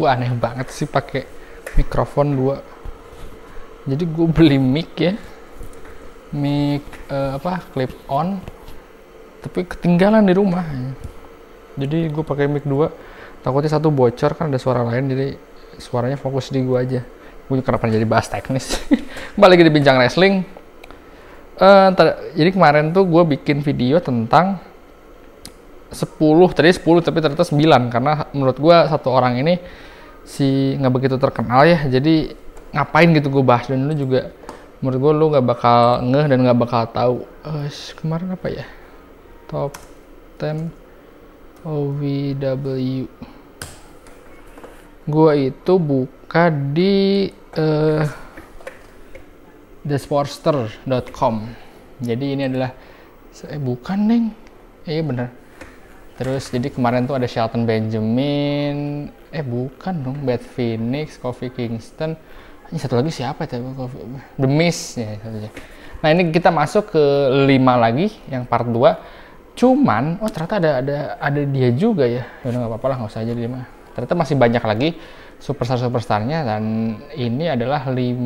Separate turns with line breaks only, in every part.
gue aneh banget sih pakai mikrofon dua. Jadi gue beli mic ya. Mic eh, apa clip on tapi ketinggalan di rumah. Jadi gue pakai mic dua. Takutnya satu bocor kan ada suara lain jadi suaranya fokus di gue aja. Gue kenapa jadi bahas teknis? Balik lagi di bincang wrestling. Ter- jadi kemarin tuh gue bikin video tentang 10 tadi 10 tapi ternyata 9 karena menurut gue satu orang ini si nggak begitu terkenal ya jadi ngapain gitu gue bahas? Dan lu juga menurut gue lu nggak bakal ngeh dan nggak bakal tahu. Eh, kemarin apa ya? Top 10 OVW gue itu buka di eh thesportster.com jadi ini adalah eh bukan neng. Iya bener terus jadi kemarin tuh ada Shelton Benjamin. Eh bukan dong Bad Phoenix Kofi Kingston. Ini satu lagi siapa ya? The Miz ya nah ini kita masuk ke lima lagi yang part 2 cuman oh ternyata ada ada ada dia juga ya. Udah nggak apa-apa lah nggak usah aja di lima. Ternyata masih banyak lagi superstar superstarnya dan ini adalah lim,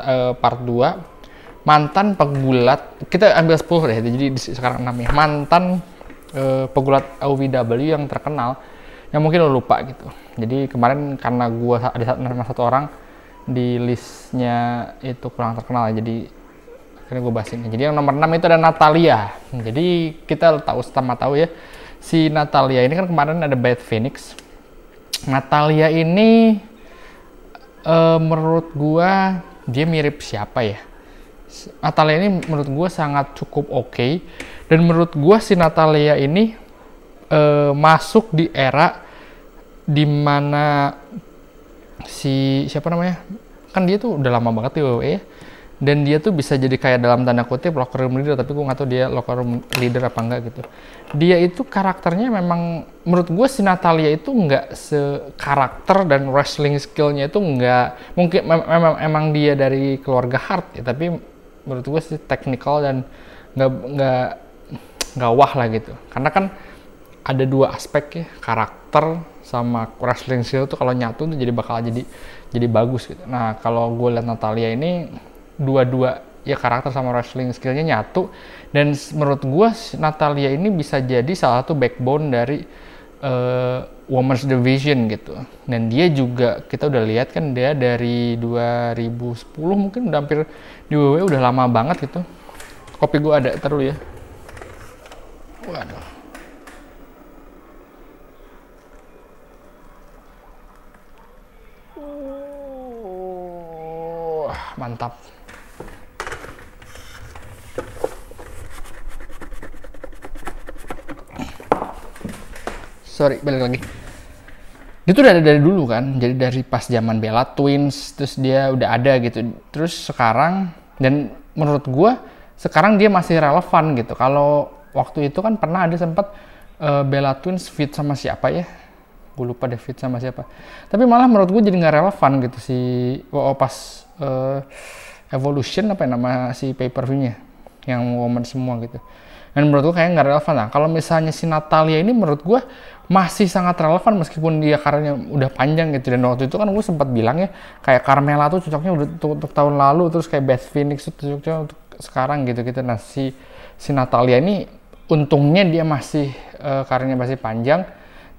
eh, part 2 mantan pegulat kita ambil 10 deh jadi di- sekarang 6 ya. Mantan eh, pegulat OVW yang terkenal yang mungkin lo lupa gitu jadi kemarin karena gua ada satu, nama satu orang di listnya itu kurang terkenal jadi akhirnya gue bahas ini. Jadi yang nomor 6 itu ada Natalia. Jadi kita tahu sama tahu ya si Natalia ini kan kemarin ada Bad Phoenix. Natalia ini eh, menurut gua dia mirip siapa ya? Natalia ini menurut gua sangat cukup oke dan menurut gua si Natalia ini eh, masuk di era di mana si siapa namanya? Kan dia tuh udah lama banget di WWE dan dia tuh bisa jadi kayak dalam tanda kutip locker room leader tapi gue nggak tahu dia locker room leader apa enggak gitu. Dia itu karakternya memang menurut gue si Natalia itu nggak sekarakter dan wrestling skillnya itu nggak mungkin mem- memang emang dia dari keluarga hard ya tapi menurut gue sih technical dan nggak nggak nggak wah lah gitu. Karena kan ada dua aspek ya karakter sama wrestling skill tuh kalau nyatu tuh jadi bakal jadi jadi bagus gitu. Nah kalau gue liat Natalia ini dua-dua ya karakter sama wrestling skillnya nyatu. Dan menurut gue Natalia ini bisa jadi salah satu backbone dari eh, women's division gitu. Dan dia juga kita udah lihat kan dia dari 2010 mungkin udah hampir di WWE udah lama banget gitu. Kopi gue ada terus ya waduh Wah, mantap. Sorry, balik lagi. Dia tuh udah ada dari dulu kan, jadi dari pas zaman Bella Twins, terus dia udah ada gitu. Terus sekarang, dan menurut gua sekarang dia masih relevan gitu. Kalau waktu itu kan pernah ada sempat eh, Bella Twins fit sama siapa ya? Gue lupa deh fit sama siapa. Tapi malah menurut gue jadi nggak relevan gitu si oh, oh, pas eh, Evolution apa ya nama si pay per view-nya yang woman semua gitu. Dan menurut gue kayaknya nggak relevan lah. Kalau misalnya si Natalia ini menurut gue masih sangat relevan meskipun dia karirnya udah panjang gitu. Dan waktu itu kan gue sempat bilang ya kayak Carmela tuh cocoknya udah untuk, untuk tahun lalu terus kayak Beth Phoenix tuh cocoknya untuk sekarang gitu gitu. Nah si si Natalia ini untungnya dia masih eh, karirnya masih panjang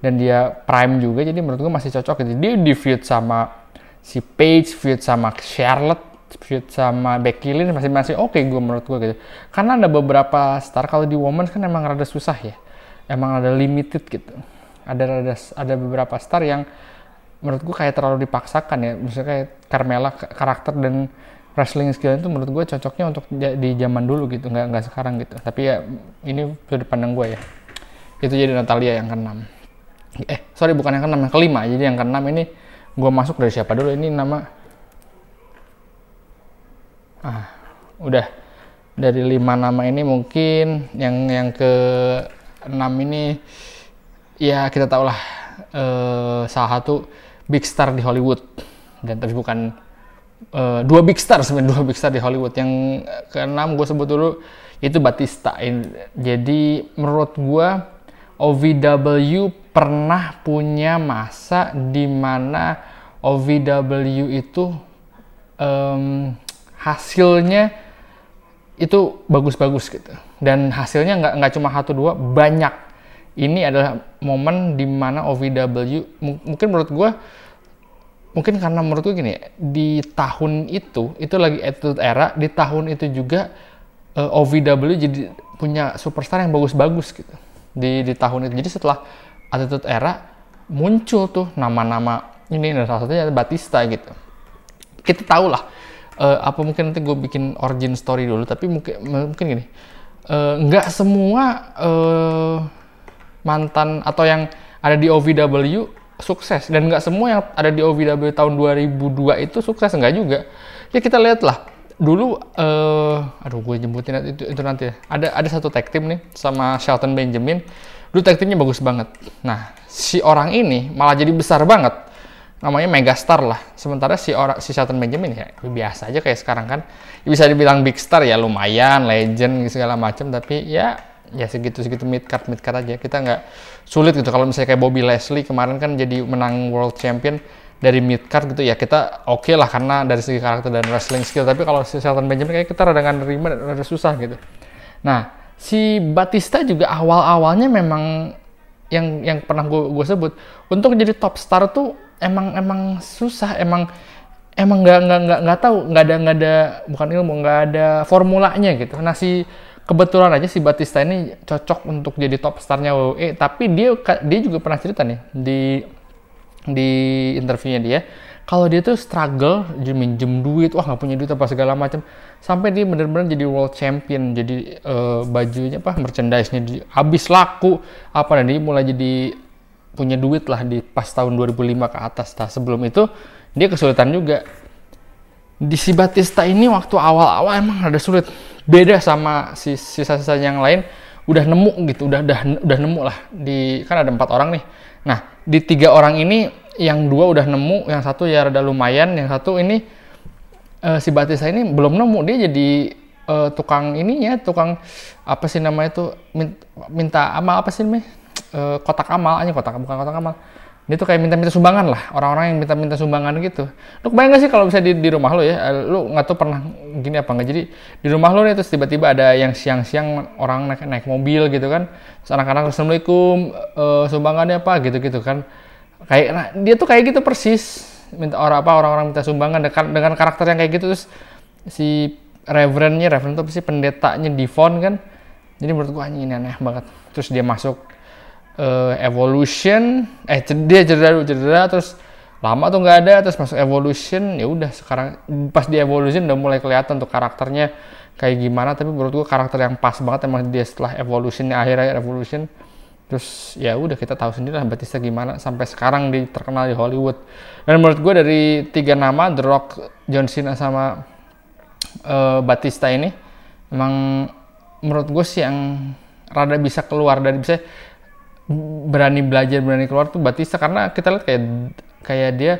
dan dia prime juga jadi menurut gue masih cocok gitu. Dia di feud sama si Paige, feud sama Charlotte, feud sama Becky Lynch masih masih oke gue menurut gue gitu. Karena ada beberapa star kalau di women's kan emang rada susah ya. Emang ada limited gitu. Ada ada ada beberapa star yang menurut gue kayak terlalu dipaksakan ya. Misalnya kayak Carmela karakter dan wrestling skill itu menurut gue cocoknya untuk di zaman dulu gitu, nggak nggak sekarang gitu. Tapi ya ini sudut pandang gue ya. Itu jadi Natalia yang keenam. Eh, sorry bukan yang keenam, yang kelima. Jadi yang keenam ini gue masuk dari siapa dulu? Ini nama ah udah dari lima nama ini mungkin yang yang ke enam ini ya kita tahu lah eh, salah satu big star di Hollywood dan tapi bukan eh, dua big star sebenarnya dua big star di Hollywood. Yang keenam gue sebut dulu itu Batista. Jadi menurut gue OVW pernah punya masa di mana OVW itu um, hasilnya itu bagus-bagus gitu. Dan hasilnya nggak nggak cuma satu dua banyak. Ini adalah momen di mana OVW mungkin menurut gue mungkin karena menurut gue gini di tahun itu itu lagi attitude era di tahun itu juga uh, eh, OVW jadi punya superstar yang bagus-bagus gitu di di tahun itu. Jadi setelah attitude era muncul tuh nama-nama ini dan salah satunya Batista gitu. Kita tahu lah uh, apa mungkin nanti gue bikin origin story dulu tapi mungkin mungkin gini uh, nggak semua uh, mantan atau yang ada di OVW sukses. Dan nggak semua yang ada di OVW tahun 2002 itu sukses nggak juga. Ya kita lihat lah dulu uh, aduh gue jemputin itu, itu nanti ya. Ada ada satu tag team nih sama Shelton Benjamin. Dulu tag teamnya bagus banget. Nah si orang ini malah jadi besar banget. Namanya megastar lah. Sementara si orang si Shelton Benjamin ya biasa aja kayak sekarang kan. Ya bisa dibilang big star ya lumayan, legend segala macam tapi ya ya segitu segitu mid card mid card aja. Kita nggak sulit gitu. Kalau misalnya kayak Bobby Leslie kemarin kan jadi menang world champion dari mid card gitu ya kita oke okay lah karena dari segi karakter dan wrestling skill. Tapi kalau si Shelton Benjamin kayak kita rada nerima rada susah gitu. Nah si Batista juga awal-awalnya memang yang yang pernah gue sebut untuk jadi top star tuh emang emang susah emang emang nggak nggak nggak nggak tahu nggak ada nggak ada bukan ilmu nggak ada formulanya gitu. Nah si kebetulan aja si Batista ini cocok untuk jadi top starnya WWE tapi dia dia juga pernah cerita nih di di interviewnya dia kalau dia tuh struggle minjem duit wah nggak punya duit apa segala macam sampai dia benar-benar jadi world champion jadi uh, bajunya apa merchandise-nya habis laku apa dan dia mulai jadi punya duit lah di pas tahun 2005 ke atas. Nah sebelum itu dia kesulitan juga. Di si Batista ini waktu awal-awal emang ada sulit. Beda sama si sisa-sisa yang lain udah nemu gitu, udah udah udah nemu lah di kan ada empat orang nih. Nah di tiga orang ini yang dua udah nemu, yang satu ya rada lumayan, yang satu ini uh, si Batista ini belum nemu dia jadi uh, tukang ininya, tukang apa sih namanya itu minta, minta ama apa sih namanya? uh, kotak amal aja kotak bukan kotak amal dia tuh kayak minta-minta sumbangan lah orang-orang yang minta-minta sumbangan gitu. Lu bayang gak sih kalau bisa di, di rumah lu ya eh, lu nggak tuh pernah gini apa nggak. Jadi di rumah lu nih terus tiba-tiba ada yang siang-siang orang naik naik mobil gitu kan. Terus anak-anak assalamualaikum uh, sumbangannya apa? Gitu-gitu kan. Kayak nah, dia tuh kayak gitu persis. Minta orang apa orang-orang minta sumbangan dengan, dengan karakter yang kayak gitu. Terus si reverendnya reverend tuh pasti pendetanya Divon kan. Jadi menurut gua ini aneh banget. Terus dia masuk uh, evolution eh dia cedera cedera terus lama tuh nggak ada terus masuk evolution ya udah sekarang pas di evolution udah mulai kelihatan tuh karakternya kayak gimana tapi menurut gua karakter yang pas banget emang dia setelah evolutionnya akhir akhir evolution. Terus ya udah kita tahu sendiri lah Batista gimana sampai sekarang di terkenal di Hollywood. Dan menurut gue dari tiga nama The Rock, John Cena sama uh, Batista ini emang menurut gue sih yang rada bisa keluar dari bisa berani belajar berani keluar tuh Batista. Karena kita lihat kayak kayak dia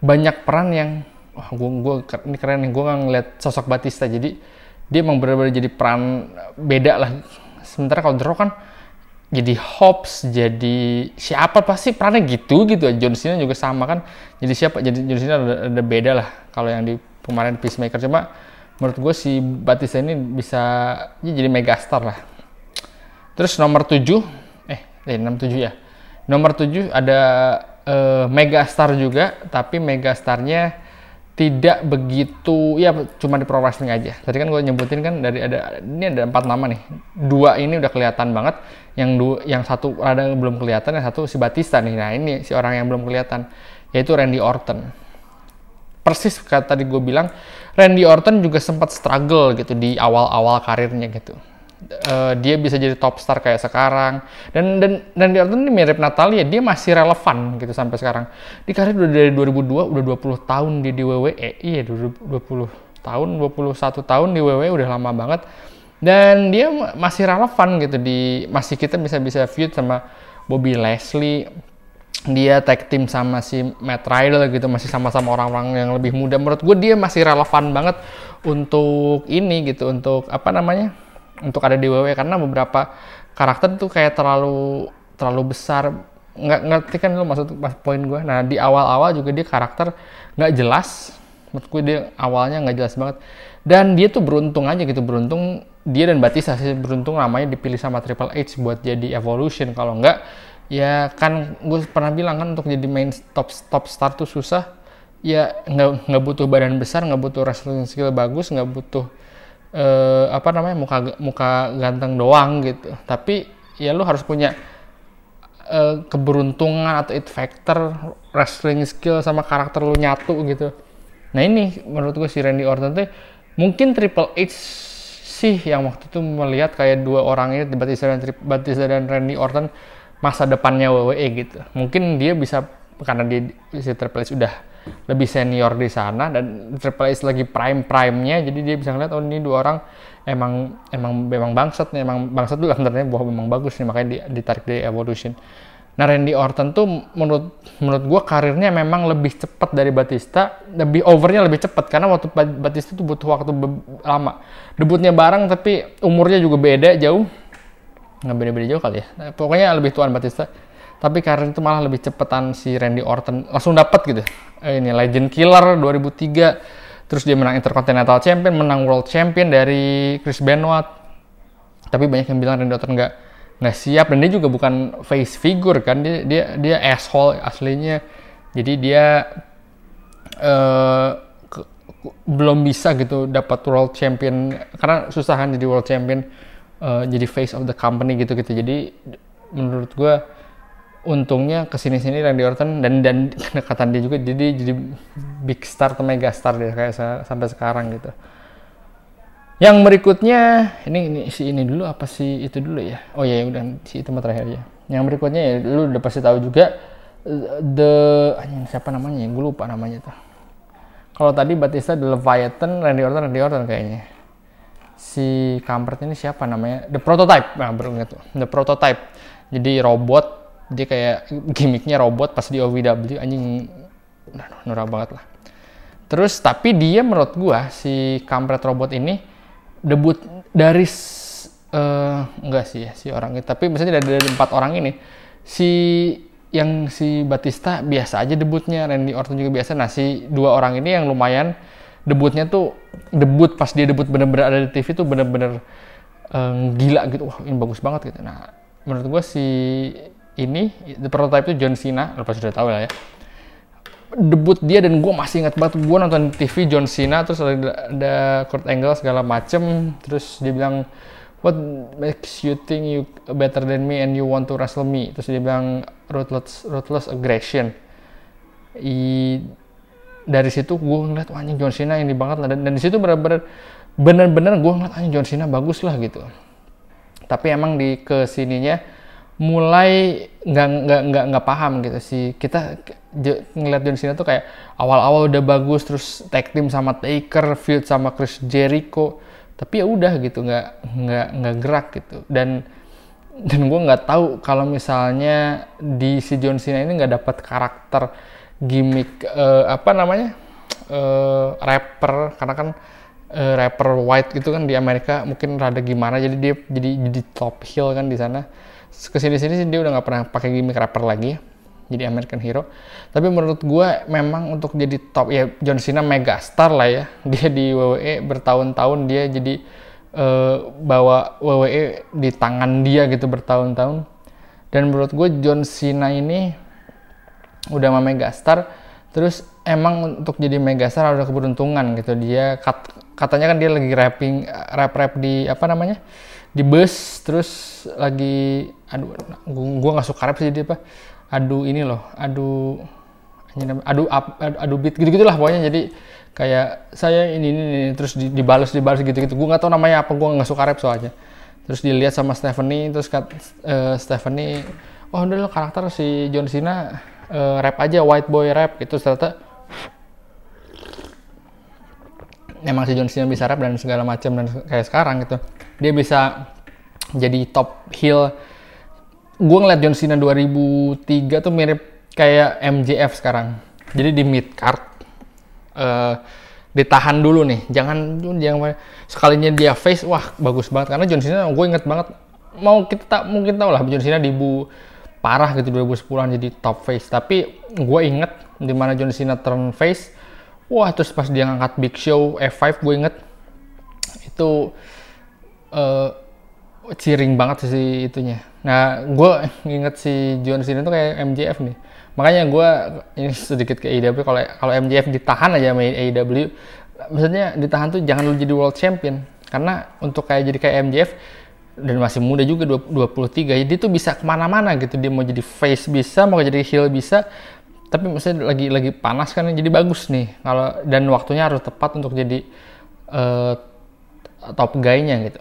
banyak peran yang wah gue gue ini keren nih nggak ngeliat sosok Batista. Jadi dia emang benar-benar jadi peran beda lah. Sementara kalau Rock kan jadi Hobbs jadi siapa pasti perannya gitu gitu. John Cena juga sama kan. Jadi siapa? Jadi John Cena ada, ada beda lah kalau yang di kemarin Peacemaker. Cuma menurut gue si Batista ini bisa ya jadi megastar lah. Terus nomor 7 eh 67 ya. Nomor 7 ada uh, Megastar juga, tapi Megastarnya tidak begitu ya cuma di pro wrestling aja. Tadi kan gue nyebutin kan dari ada ini ada empat nama nih. Dua ini udah kelihatan banget. Yang dua yang satu ada yang belum kelihatan, yang satu si Batista nih. Nah, ini si orang yang belum kelihatan yaitu Randy Orton. Persis kata tadi gue bilang, Randy Orton juga sempat struggle gitu di awal-awal karirnya gitu uh, dia bisa jadi top star kayak sekarang. Dan dan dan di ini mirip Natalia dia masih relevan gitu sampai sekarang. Di karir udah dari 2002 udah 20 tahun dia di WWE iya 20 tahun 21 tahun di WWE udah lama banget. Dan dia masih relevan gitu di masih kita bisa bisa feud sama Bobby Leslie dia tag team sama si Matt Riddle gitu masih sama-sama orang-orang yang lebih muda. Menurut gue dia masih relevan banget untuk ini gitu untuk apa namanya untuk ada di WWE karena beberapa karakter tuh kayak terlalu terlalu besar. Nggak ngerti kan lo maksud pas poin gue nah di awal-awal juga dia karakter nggak jelas. Menurut gue dia awalnya nggak jelas banget. Dan dia tuh beruntung aja gitu beruntung dia dan Batista sih beruntung namanya dipilih sama Triple H buat jadi Evolution. Kalau nggak ya kan gue pernah bilang kan untuk jadi main top top star tuh susah. Ya nggak nggak butuh badan besar nggak butuh wrestling skill bagus nggak butuh uh, apa namanya muka muka ganteng doang gitu. Tapi ya lu harus punya uh, keberuntungan atau it factor wrestling skill sama karakter lu nyatu gitu. Nah ini menurut gue si Randy Orton tuh mungkin Triple H sih yang waktu itu melihat kayak dua orang ini Batista dan Batista dan Randy Orton masa depannya WWE gitu. Mungkin dia bisa karena dia si Triple H udah lebih senior di sana dan Triple H lagi prime prime-nya jadi dia bisa ngeliat oh ini dua orang emang emang memang bangsat nih emang bangsat tuh sebenarnya bahwa memang bagus nih makanya ditarik di Evolution. Nah Randy Orton tuh menurut menurut gue karirnya memang lebih cepat dari Batista, lebih overnya lebih cepat karena waktu Batista tuh butuh waktu lama. Debutnya bareng tapi umurnya juga beda jauh, nggak beda-beda jauh kali ya. Nah, pokoknya lebih tuan Batista. Tapi karir itu malah lebih cepetan si Randy Orton langsung dapat gitu. Eh, ini Legend Killer 2003 Terus dia menang Intercontinental Champion, menang World Champion dari Chris Benoit. Tapi banyak yang bilang Randy Orton nggak nggak siap dan dia juga bukan face figure kan dia dia dia asshole aslinya. Jadi dia uh, belum bisa gitu dapat World Champion karena susah kan jadi World Champion uh, jadi face of the company gitu gitu. Jadi menurut gue untungnya ke sini sini Randy Orton dan dan kedekatan dia juga jadi jadi big star atau mega star dia kayak sampai sekarang gitu. Yang berikutnya ini ini si ini dulu apa sih itu dulu ya? Oh ya udah si itu terakhir ya. Yang berikutnya ya lu udah pasti tahu juga the siapa namanya? Gue lupa namanya tuh. Kalau tadi Batista The Leviathan, Randy Orton, Randy Orton kayaknya. Si kampret ini siapa namanya? The Prototype. Nah, baru tuh. The Prototype. Jadi robot dia kayak gimmicknya robot pas di OVW anjing. Norak banget lah. Terus tapi dia menurut gua si kampret robot ini debut dari uh, enggak sih ya si orang itu tapi misalnya dari, dari empat orang ini si yang si Batista biasa aja debutnya Randy Orton juga biasa. Nah si dua orang ini yang lumayan debutnya tuh debut pas dia debut bener-bener ada di TV tuh bener-bener uh, gila gitu. Wah ini bagus banget gitu. Nah menurut gua si ini the prototype itu John Cena lo pasti sudah tahu lah ya. Debut dia dan gue masih ingat banget gue nonton TV John Cena terus ada, ada Kurt Angle segala macem terus dia bilang what makes you think you better than me and you want to wrestle me? Terus dia bilang ruthless ruthless aggression. I, dari situ gue ngeliat wah John Cena ini banget lah. Dan, dan di situ bener-bener bener-bener gue ngeliat John Cena bagus lah gitu. Tapi emang di ke sininya mulai nggak nggak nggak nggak paham gitu sih. Kita ngeliat John Cena tuh kayak awal-awal udah bagus terus tag team sama Taker feud sama Chris Jericho. Tapi ya udah gitu nggak nggak nggak gerak gitu. Dan dan gue nggak tahu kalau misalnya di si John Cena ini nggak dapat karakter gimmick uh, apa namanya uh, rapper. Karena kan uh, rapper white gitu kan di Amerika mungkin rada gimana. Jadi dia jadi jadi top heel kan di sana ke sini sini sih dia udah nggak pernah pakai gimmick rapper lagi jadi American Hero. Tapi menurut gue memang untuk jadi top ya John Cena mega star lah ya. Dia di WWE bertahun-tahun dia jadi uh, bawa WWE di tangan dia gitu bertahun-tahun. Dan menurut gue John Cena ini udah mega star terus emang untuk jadi mega star ada keberuntungan gitu. Dia kat, katanya kan dia lagi rapping rap rap di apa namanya di bus terus lagi aduh gua nggak suka rap sih dia apa aduh ini loh aduh aduh up, aduh beat gitu gitulah pokoknya. Jadi kayak saya ini ini, ini terus dibalas dibalas gitu gitu gue nggak tahu namanya apa gue nggak suka rap soalnya. Terus dilihat sama Stephanie terus kat, uh, Stephanie oh udah lo karakter si John Cena uh, rap aja white boy rap gitu. Ternyata emang si John Cena bisa rap dan segala macam dan kayak sekarang gitu. Dia bisa jadi top heel. Gue ngeliat John Cena 2003 tuh mirip kayak MJF sekarang. Jadi di mid card uh, ditahan dulu nih. Jangan jangan sekalinya dia face wah bagus banget. Karena John Cena gue inget banget mau kita tak mungkin tahu lah John Cena di bu parah gitu 2010-an jadi top face. Tapi gue inget di mana John Cena turn face wah terus pas dia ngangkat Big Show F5 gue inget itu uh, ciring banget sih itunya. Nah gue inget si John Cena itu kayak MJF nih. Makanya gue ini sedikit ke AEW kalau kalau MJF ditahan aja sama AEW maksudnya ditahan tuh jangan lu jadi world champion. Karena untuk kayak jadi kayak MJF dan masih muda juga 23 jadi tuh bisa ke mana-mana gitu. Dia mau jadi face bisa mau jadi heel bisa tapi maksudnya lagi lagi panas kan jadi bagus nih. Kalau dan waktunya harus tepat untuk jadi uh, top guy-nya gitu.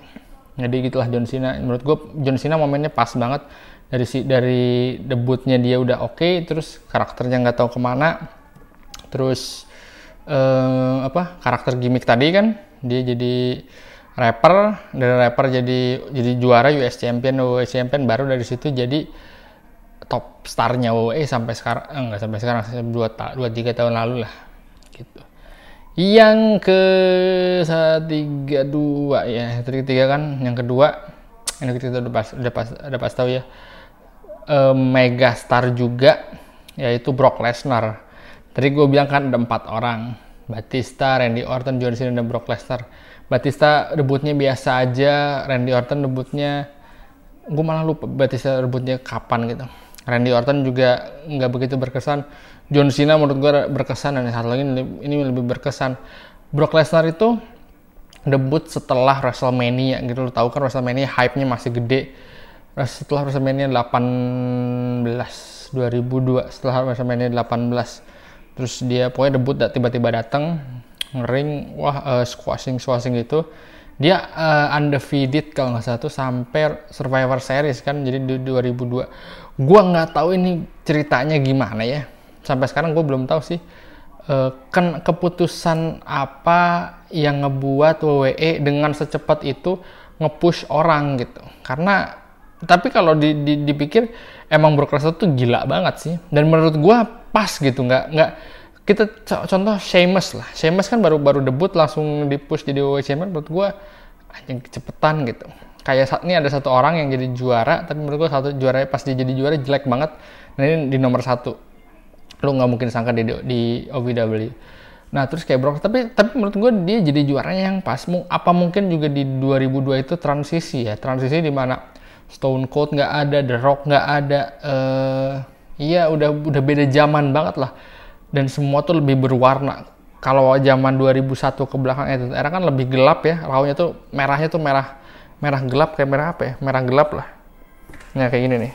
Jadi gitulah John Cena. Menurut gue John Cena momennya pas banget. Dari si dari debutnya dia udah oke okay, terus karakternya nggak tahu ke mana. Terus uh, apa karakter gimmick tadi kan dia jadi rapper. Dari rapper jadi jadi juara US Champion WWE Champion. Baru dari situ jadi top starnya WWE sampai sekarang eh, enggak sampai sekarang dua dua tiga tahun lalu lah gitu. Yang ke tiga dua ya tiga kan yang kedua yang kita udah pas udah pas udah pas tahu ya e, mega star juga yaitu Brock Lesnar. Tadi gue bilang kan ada empat orang Batista, Randy Orton, John Cena dan Brock Lesnar. Batista debutnya biasa aja, Randy Orton debutnya gue malah lupa Batista debutnya kapan gitu. Randy Orton juga nggak begitu berkesan. John Cena menurut gue berkesan dan satu lagi ini lebih berkesan. Brock Lesnar itu debut setelah WrestleMania gitu lo tahu kan WrestleMania hype-nya masih gede setelah WrestleMania 18 2002 setelah WrestleMania 18 terus dia pokoknya debut tiba-tiba datang ring wah uh, squashing squashing gitu dia uh, undefeated kalau nggak salah tuh sampai Survivor Series kan jadi di 2002 gua nggak tahu ini ceritanya gimana ya. Sampai sekarang gue belum tahu sih uh, kan keputusan apa yang ngebuat WWE dengan secepat itu ngepush orang gitu. Karena tapi kalau di, di, dipikir emang Brock Lesnar tuh gila banget sih. Dan menurut gue pas gitu nggak nggak kita contoh Sheamus lah. Sheamus kan baru baru debut langsung di push jadi WWE Champion menurut gue anjing kecepetan gitu kayak saat ini ada satu orang yang jadi juara tapi menurut gue satu juara pas dia jadi juara jelek banget nah ini di nomor satu. Lu nggak mungkin sangka di di OVW nah terus kayak Brock tapi tapi menurut gue dia jadi juaranya yang pas. Apa mungkin juga di 2002 itu transisi ya? Transisi di mana Stone Cold nggak ada The Rock nggak ada uh, udah udah beda zaman banget lah. Dan semua tuh lebih berwarna. Kalau zaman 2001 ke belakang itu era kan lebih gelap ya, launya tuh merahnya tuh merah merah gelap kayak merah apa ya? Merah gelap lah. Nah kayak gini nih.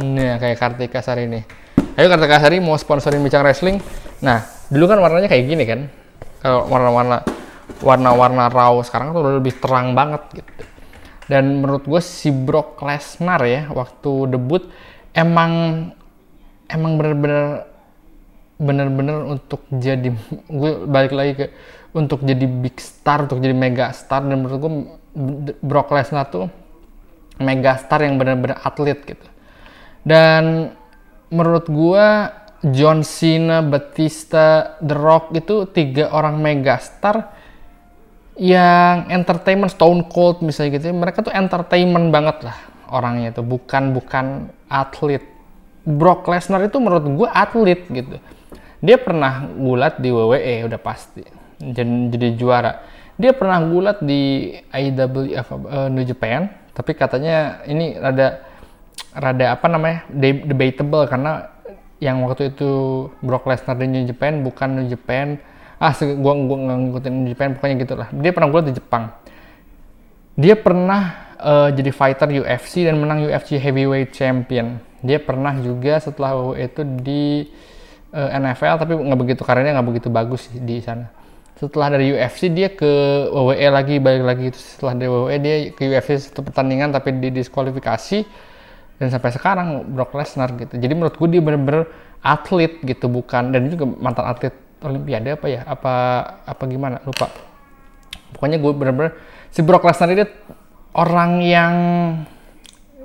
Nah kayak Kartika Sari nih. Ayo Kartika Sari mau sponsorin Bincang Wrestling. Nah dulu kan warnanya kayak gini kan. Kalau warna-warna warna-warna raw sekarang tuh udah lebih terang banget gitu. Dan menurut gue si Brock Lesnar ya waktu debut emang emang bener-bener bener-bener untuk jadi gue balik lagi ke untuk jadi big star untuk jadi mega star. Dan menurut gue Brock Lesnar tuh mega star yang bener-bener atlet gitu. Dan menurut gue John Cena, Batista, The Rock itu tiga orang mega star yang entertainment Stone Cold misalnya gitu mereka tuh entertainment banget lah orangnya tuh. Bukan bukan atlet. Brock Lesnar itu menurut gue atlet gitu. Dia pernah gulat di WWE udah pasti jadi, juara. Dia pernah gulat di IWF uh, eh, New Japan, tapi katanya ini rada rada apa namanya debatable karena yang waktu itu Brock Lesnar di New Japan bukan New Japan. Ah gua gua ngikutin New Japan pokoknya gitulah. Dia pernah gulat di Jepang. Dia pernah uh, jadi fighter UFC dan menang UFC Heavyweight Champion. Dia pernah juga setelah itu di uh, eh, NFL tapi nggak begitu karirnya nggak begitu bagus di sana setelah dari UFC dia ke WWE lagi balik lagi. Itu setelah dari WWE dia ke UFC satu pertandingan tapi di diskualifikasi. Dan sampai sekarang Brock Lesnar gitu. Jadi menurut gue dia bener-bener atlet gitu bukan dan juga mantan atlet Olimpiade apa ya? Apa apa gimana? Lupa. Pokoknya gue bener-bener si Brock Lesnar ini orang yang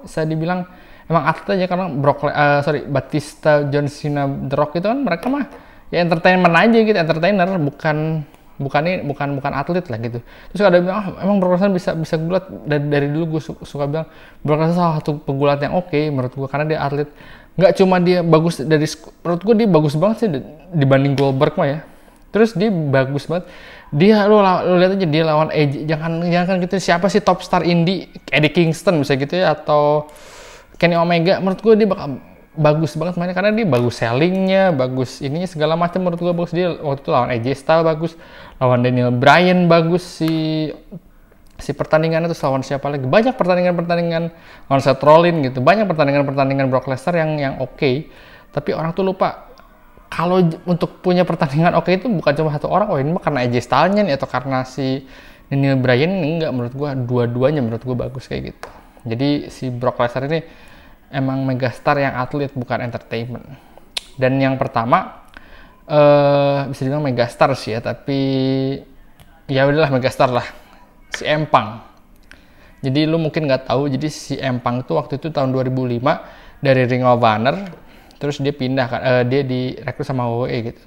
saya dibilang emang atlet aja karena Brock uh, sorry Batista John Cena The Rock itu kan mereka mah ya entertainment aja gitu entertainer bukan bukan ini bukan bukan atlet lah gitu. Terus ada bilang ah, emang Brock bisa bisa gulat? Dari, dari dulu gue suka, suka bilang Brock salah satu pegulat yang oke okay, menurut gue karena dia atlet. Nggak cuma dia bagus dari menurut gue dia bagus banget sih dibanding Goldberg mah ya. Terus dia bagus banget. Dia lo, lo lihat aja dia lawan AJ jangan jangan gitu siapa sih top star indie? Eddie Kingston bisa gitu ya atau Kenny Omega. Menurut gue dia bakal bagus banget mainnya karena dia bagus sellingnya, bagus ininya segala macam menurut gue bagus. Dia waktu itu lawan AJ Styles bagus, lawan Daniel Bryan bagus si si pertandingan itu lawan siapa lagi? Banyak pertandingan-pertandingan lawan Seth Rollins gitu. Banyak pertandingan-pertandingan Brock Lesnar yang yang oke. Okay, tapi orang tuh lupa kalau untuk punya pertandingan oke okay itu bukan cuma satu orang. Oh ini mah karena AJ Styles nya atau karena si Daniel Bryan enggak. Menurut gue dua-duanya menurut gue bagus kayak gitu. Jadi si Brock Lesnar ini emang megastar yang atlet bukan entertainment. Dan yang pertama uh, bisa dibilang megastar sih ya, tapi ya udahlah megastar lah. Si Empang. Jadi lu mungkin nggak tahu, jadi si Empang itu waktu itu tahun 2005 dari Ring of Honor, terus dia pindah kan, uh, dia direkrut sama WWE gitu.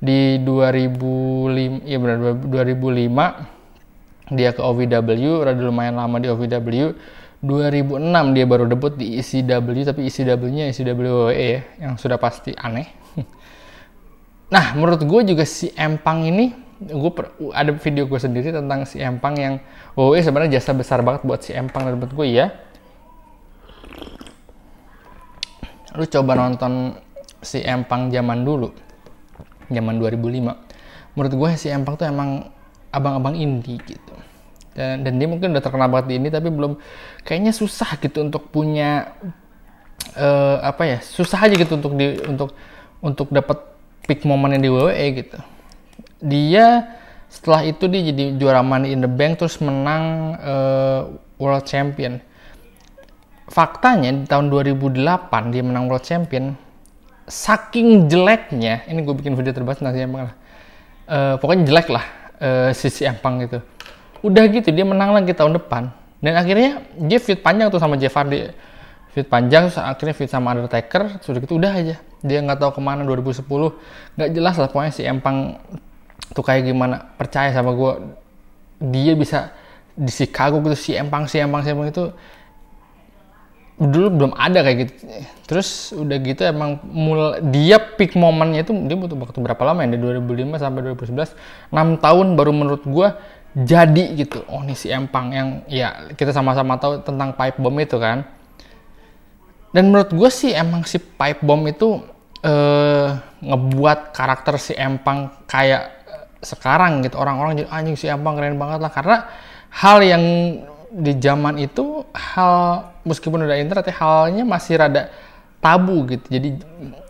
Di 2005, ya benar 2005 dia ke OVW, udah lumayan lama di OVW 2006 dia baru debut di ECW tapi ECW-nya ECW WWE ya yang sudah pasti aneh. Nah menurut gue juga si Empang ini gue ada video gue sendiri tentang si Empang yang WWE sebenarnya jasa besar banget buat si Empang dan menurut gue ya. Lu coba nonton si Empang zaman dulu, zaman 2005. Menurut gue si Empang tuh emang abang-abang indie gitu dan, dan dia mungkin udah terkenal banget di ini tapi belum kayaknya susah gitu untuk punya uh, apa ya susah aja gitu untuk di untuk untuk dapat peak momennya di WWE gitu. Dia setelah itu dia jadi juara Money in the Bank terus menang uh, World Champion. Faktanya di tahun 2008 dia menang World Champion saking jeleknya ini gue bikin video terbatas nanti emang lah uh, pokoknya jelek lah uh, sisi empang gitu udah gitu dia menang lagi tahun depan. Dan akhirnya dia fit panjang tuh sama Jeff Hardy. Fit panjang terus akhirnya fit sama Undertaker sudah gitu udah aja. Dia nggak tahu ke mana 2010 nggak jelas lah pokoknya si Empang tuh kayak gimana percaya sama gue dia bisa di Chicago gitu si Empang si Empang si Empang itu dulu belum ada kayak gitu. Terus udah gitu emang mul dia peak momennya itu dia butuh waktu berapa lama ya dari 2005 sampai 2011 6 tahun baru menurut gue jadi gitu. Oh ini si Empang yang ya kita sama-sama tahu tentang pipe bomb itu kan. Dan menurut gue sih emang si pipe bomb itu eh, ngebuat karakter si Empang kayak eh, sekarang gitu. Orang-orang jadi anjing si Empang keren banget lah. Karena hal yang di zaman itu hal meskipun udah internet ya halnya masih rada tabu gitu. Jadi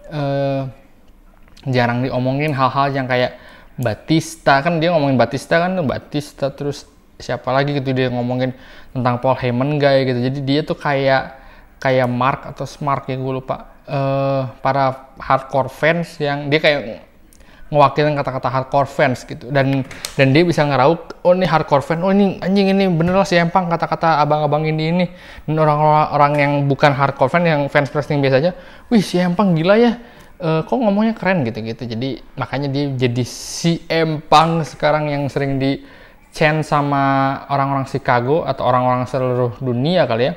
eh, jarang diomongin hal-hal yang kayak Batista kan dia ngomongin Batista kan Batista terus siapa lagi gitu dia ngomongin tentang Paul Heyman guy gitu. Jadi dia tuh kayak kayak Mark atau Smart ya gue lupa. Uh, para hardcore fans yang dia kayak ngewakilin kata-kata hardcore fans gitu. Dan dan dia bisa ngeraup oh ini hardcore fan oh ini anjing ini bener lah si Empang kata-kata abang-abang ini ini. Dan orang-orang yang bukan hardcore fan yang fans wrestling biasanya wih si Empang gila ya uh, kok ngomongnya keren gitu-gitu. Jadi makanya dia jadi si empang sekarang yang sering di chain sama orang-orang Chicago atau orang-orang seluruh dunia kali ya.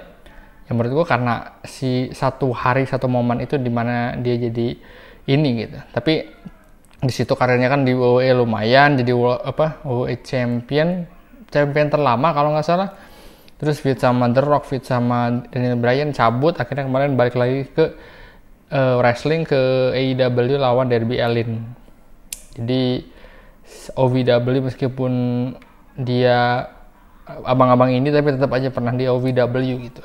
Yang menurut gue karena si satu hari satu momen itu di mana dia jadi ini gitu. Tapi di situ karirnya kan di WWE lumayan jadi apa WWE champion champion terlama kalau nggak salah terus fit sama The Rock fit sama Daniel Bryan cabut akhirnya kemarin balik lagi ke uh, wrestling ke AEW lawan Derby Allin. Jadi OVW meskipun dia abang-abang ini tapi tetap aja pernah di OVW gitu.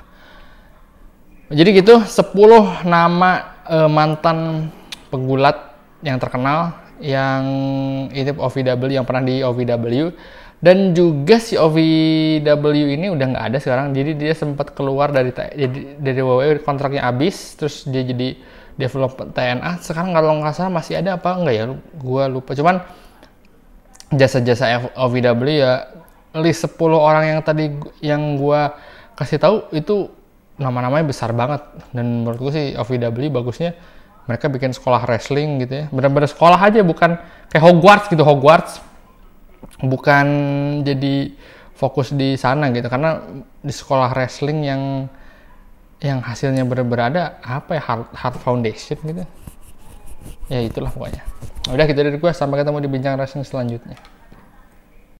Jadi gitu 10 nama uh, mantan pegulat yang terkenal yang ini OVW yang pernah di OVW dan juga si OVW ini udah nggak ada sekarang jadi dia sempat keluar dari jadi dari WWE kontraknya habis terus dia jadi develop TNA sekarang kalau nggak salah masih ada apa enggak ya? Gue lupa. Cuman jasa-jasa OVW ya list 10 orang yang tadi yang gue kasih tahu itu nama-namanya besar banget. Dan menurut gue sih OVW bagusnya mereka bikin sekolah wrestling gitu ya. Benar-benar sekolah aja bukan kayak Hogwarts gitu. Hogwarts bukan jadi fokus di sana gitu. Karena di sekolah wrestling yang yang hasilnya berada apa ya hard, hard foundation gitu. Ya itulah pokoknya. Udah gitu dari gue sampai ketemu di bincang wrestling selanjutnya